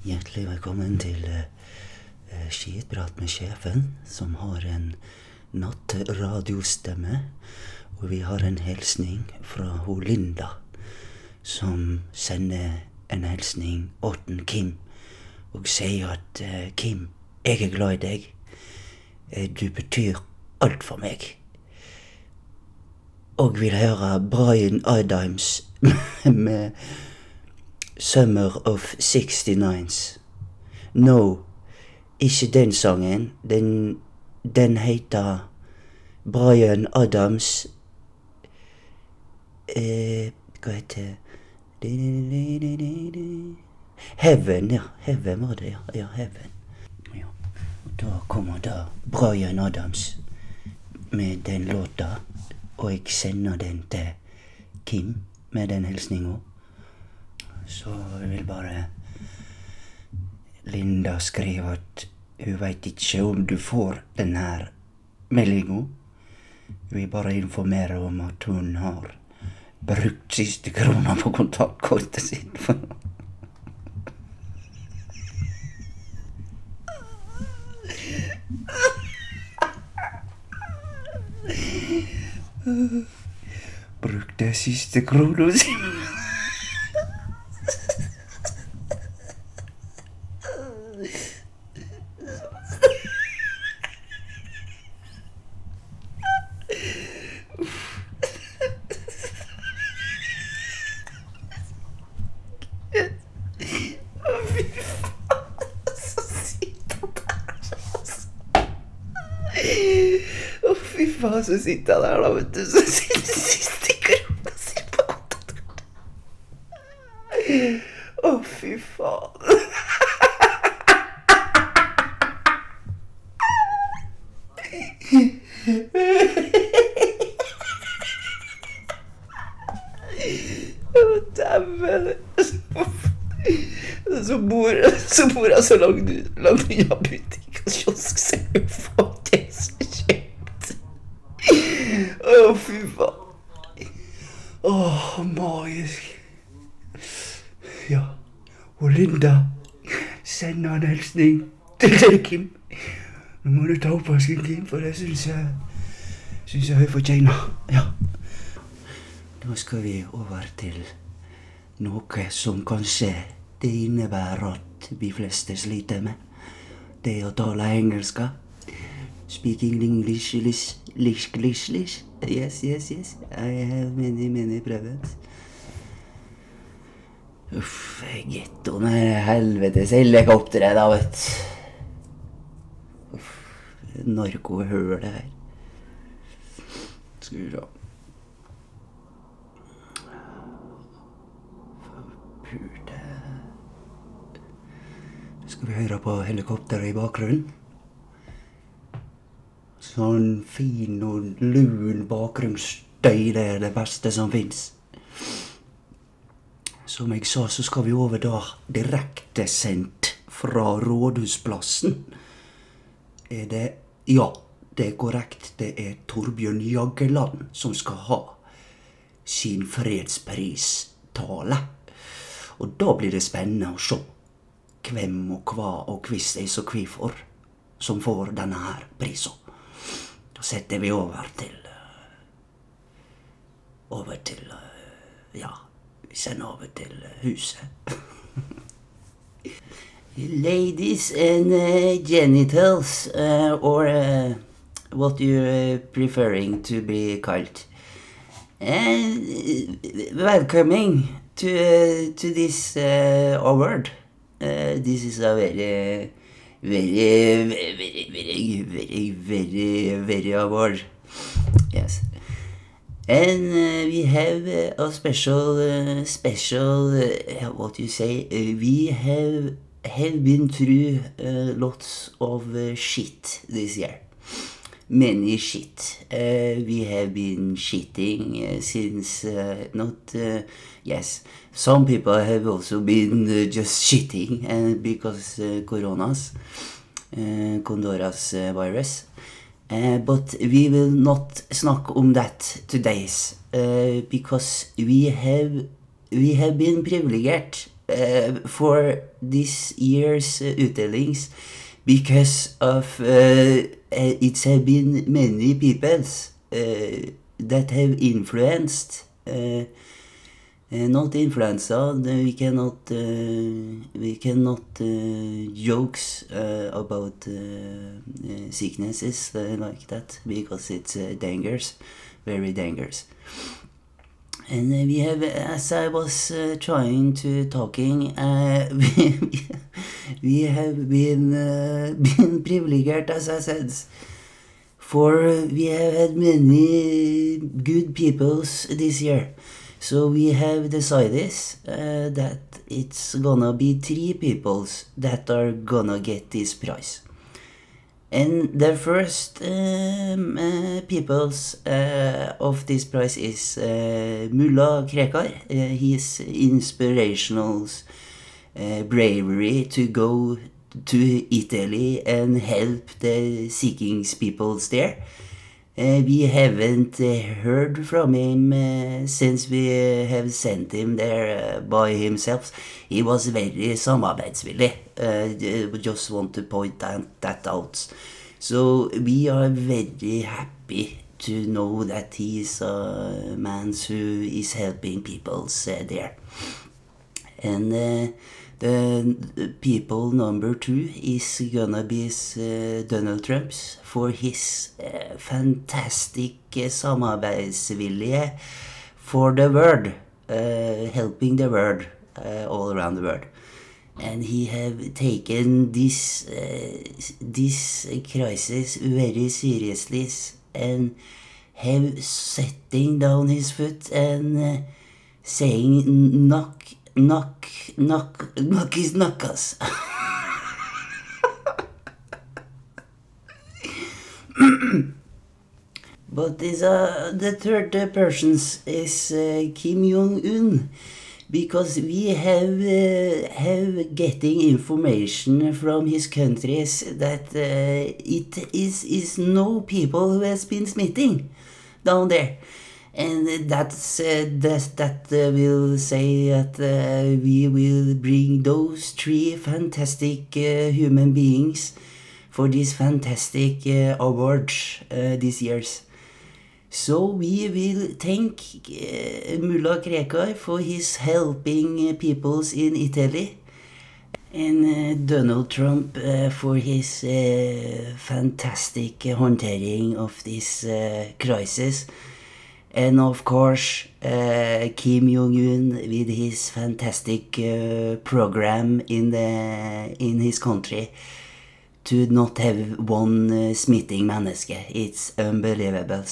Hjertelig velkommen til uh, Skitprat med sjefen, som har en nattradiostemme. Og vi har en hilsning fra ho Linda, som sender en hilsning til Kim, og sier at uh, Kim, jeg er glad i deg. Du betyr alt for meg. Og vil høre Brian Adams med Summer of 69s. No, ikke den sangen. Den, den heter Brian Adams eh, Hva heter det Heaven, ja. Heaven var det, ja. heaven. Ja. Da kommer da Brian Adams med den låta, og jeg sender den til Kim med den hilsninga. Så jeg vil bare Linda skrive at hun veit ikke om du får denne meldinga. Hun vil bare informere om at hun har brukt siste krona på kontantkortet sitt. Brukte siste krona si fy faen, så sitter jeg der, da, vet du. Så sitter siste krona si på kontantkortet. Å, fy faen. Å, dæven. Så bor, så bor jeg så langt, langt unna butikk og kiosk, så jeg får ikke så kjøpt. Å, fy faen. Å, magisk. Ja. Og send en hilsning til Kim. Nå må du ta oppvasken, Kim, for det syns jeg syns jeg hun fortjener. Ja. Nå skal vi over til noe som kanskje det innebærer at vi fleste sliter med. Det å tale engelsk. Speaking English, lish, lish, lish, lish. Yes, yes, yes. I have many, many problems. Uff, getto med helvetes helikoptre, da, vet du. Uff, narkohølet her. Skal vi se. Pute. Skal vi høre på helikopteret i bakgrunnen? Sånn fin og lun bakgrunnsstøy, det er det beste som fins. Som jeg sa, så skal vi over da direktesendt fra Rådhusplassen. Er det Ja, det er korrekt. Det er Torbjørn Jagland som skal ha sin fredspristale. Og da blir det spennende å se hvem og hva og hvordan og hvorfor som får denne her prisen. Da setter vi over til eh, Over til eh, Ja, vi sender over til eh, huset. Ladies and uh, genitals, uh, or uh, what you're preferring to be called. Welcoming to to this award. this is a very, very, very, very, very, very, very award. And uh, we have a special, uh, special, uh, what you say, uh, we have have been through uh, lots of uh, shit this year. Many shit. We have been shitting since not, yes, some people have also been just shitting because uh, coronas, Condoras virus. Uh, but we will not snack om that today, uh, because we have we have been privileged uh, for this year's utdelings because of uh, it have been many peoples that have influenced not influenza. We cannot uh, we cannot uh, jokes about sicknesses like that because it's dangerous, very dangerous. And we have, as I was uh, trying to talking, uh, we, we have been uh, been privileged, as I said, for we have had many good peoples this year. So we have decided uh, that it's gonna be three peoples that are gonna get this prize. And the first um, uh, peoples uh, of this prize is uh, Mullah Krekar. Uh, his inspirational uh, bravery to go to Italy and help the seeking peoples there. We haven't uh, heard from him uh, since we have sent him there by himself. He was very samarbeidsvillig. Uh, just want to point that, out. So we are very happy to know that he is a man who is helping people there. And the people number two is gonna be uh, Donald Trumps for his uh, fantastic uh, samarbeidsvilje for the world, uh, helping the world uh, all around the world. And he have taken this uh, this crisis very seriously and have setting down his foot and saying knock knock knock knock his knuckles. but is uh, the third uh, person is uh, Kim Jong Un because we have uh, have getting information from his countries that uh, it is is no people who has been smitting down there and that's uh, that that uh, will say that uh, we will bring those three fantastic uh, human beings for these fantastic uh, award uh, this year's. So we will thank Mullah Krekar for his helping peoples in Italy. And Donald Trump for his fantastic handling of this crisis. And of course, uh, Kim Jong Un with his fantastic uh, program in the in his country to not have one uh, smitting menneske. It's unbelievable.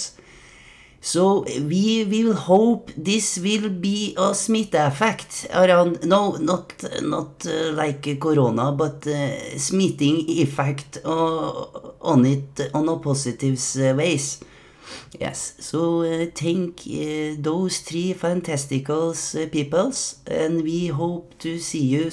So we will hope this will be a smitte effect around. No, not not uh, like corona, but uh, smitting effect on it on a positive ways. Yes, so uh, thank uh, those three fantastical uh, peoples, and we hope to see you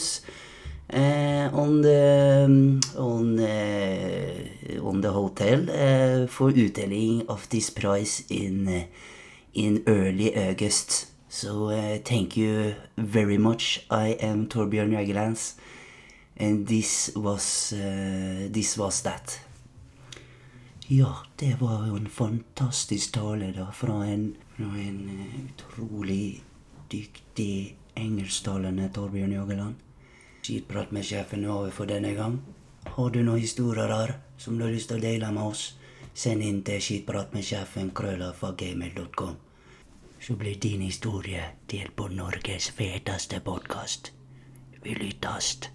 uh, on the um, on uh, on the hotel uh, for utdeling of this prize in in early August. So thank you very much. I am Torbjørn Jægerlands, and this was this was that. Ja, det var jo en fantastisk tale da, fra en, fra en eh, utrolig dyktig engelsktalende Torbjørn Jågeland. Skitprat med sjefen er over for denne gang. Har du noen historier her som du har lyst til å dele med oss, send inn til skitpratmedsjefen krøllafagmail.com. Så blir din historie delt på Norges feteste podkast. Vi lyttes.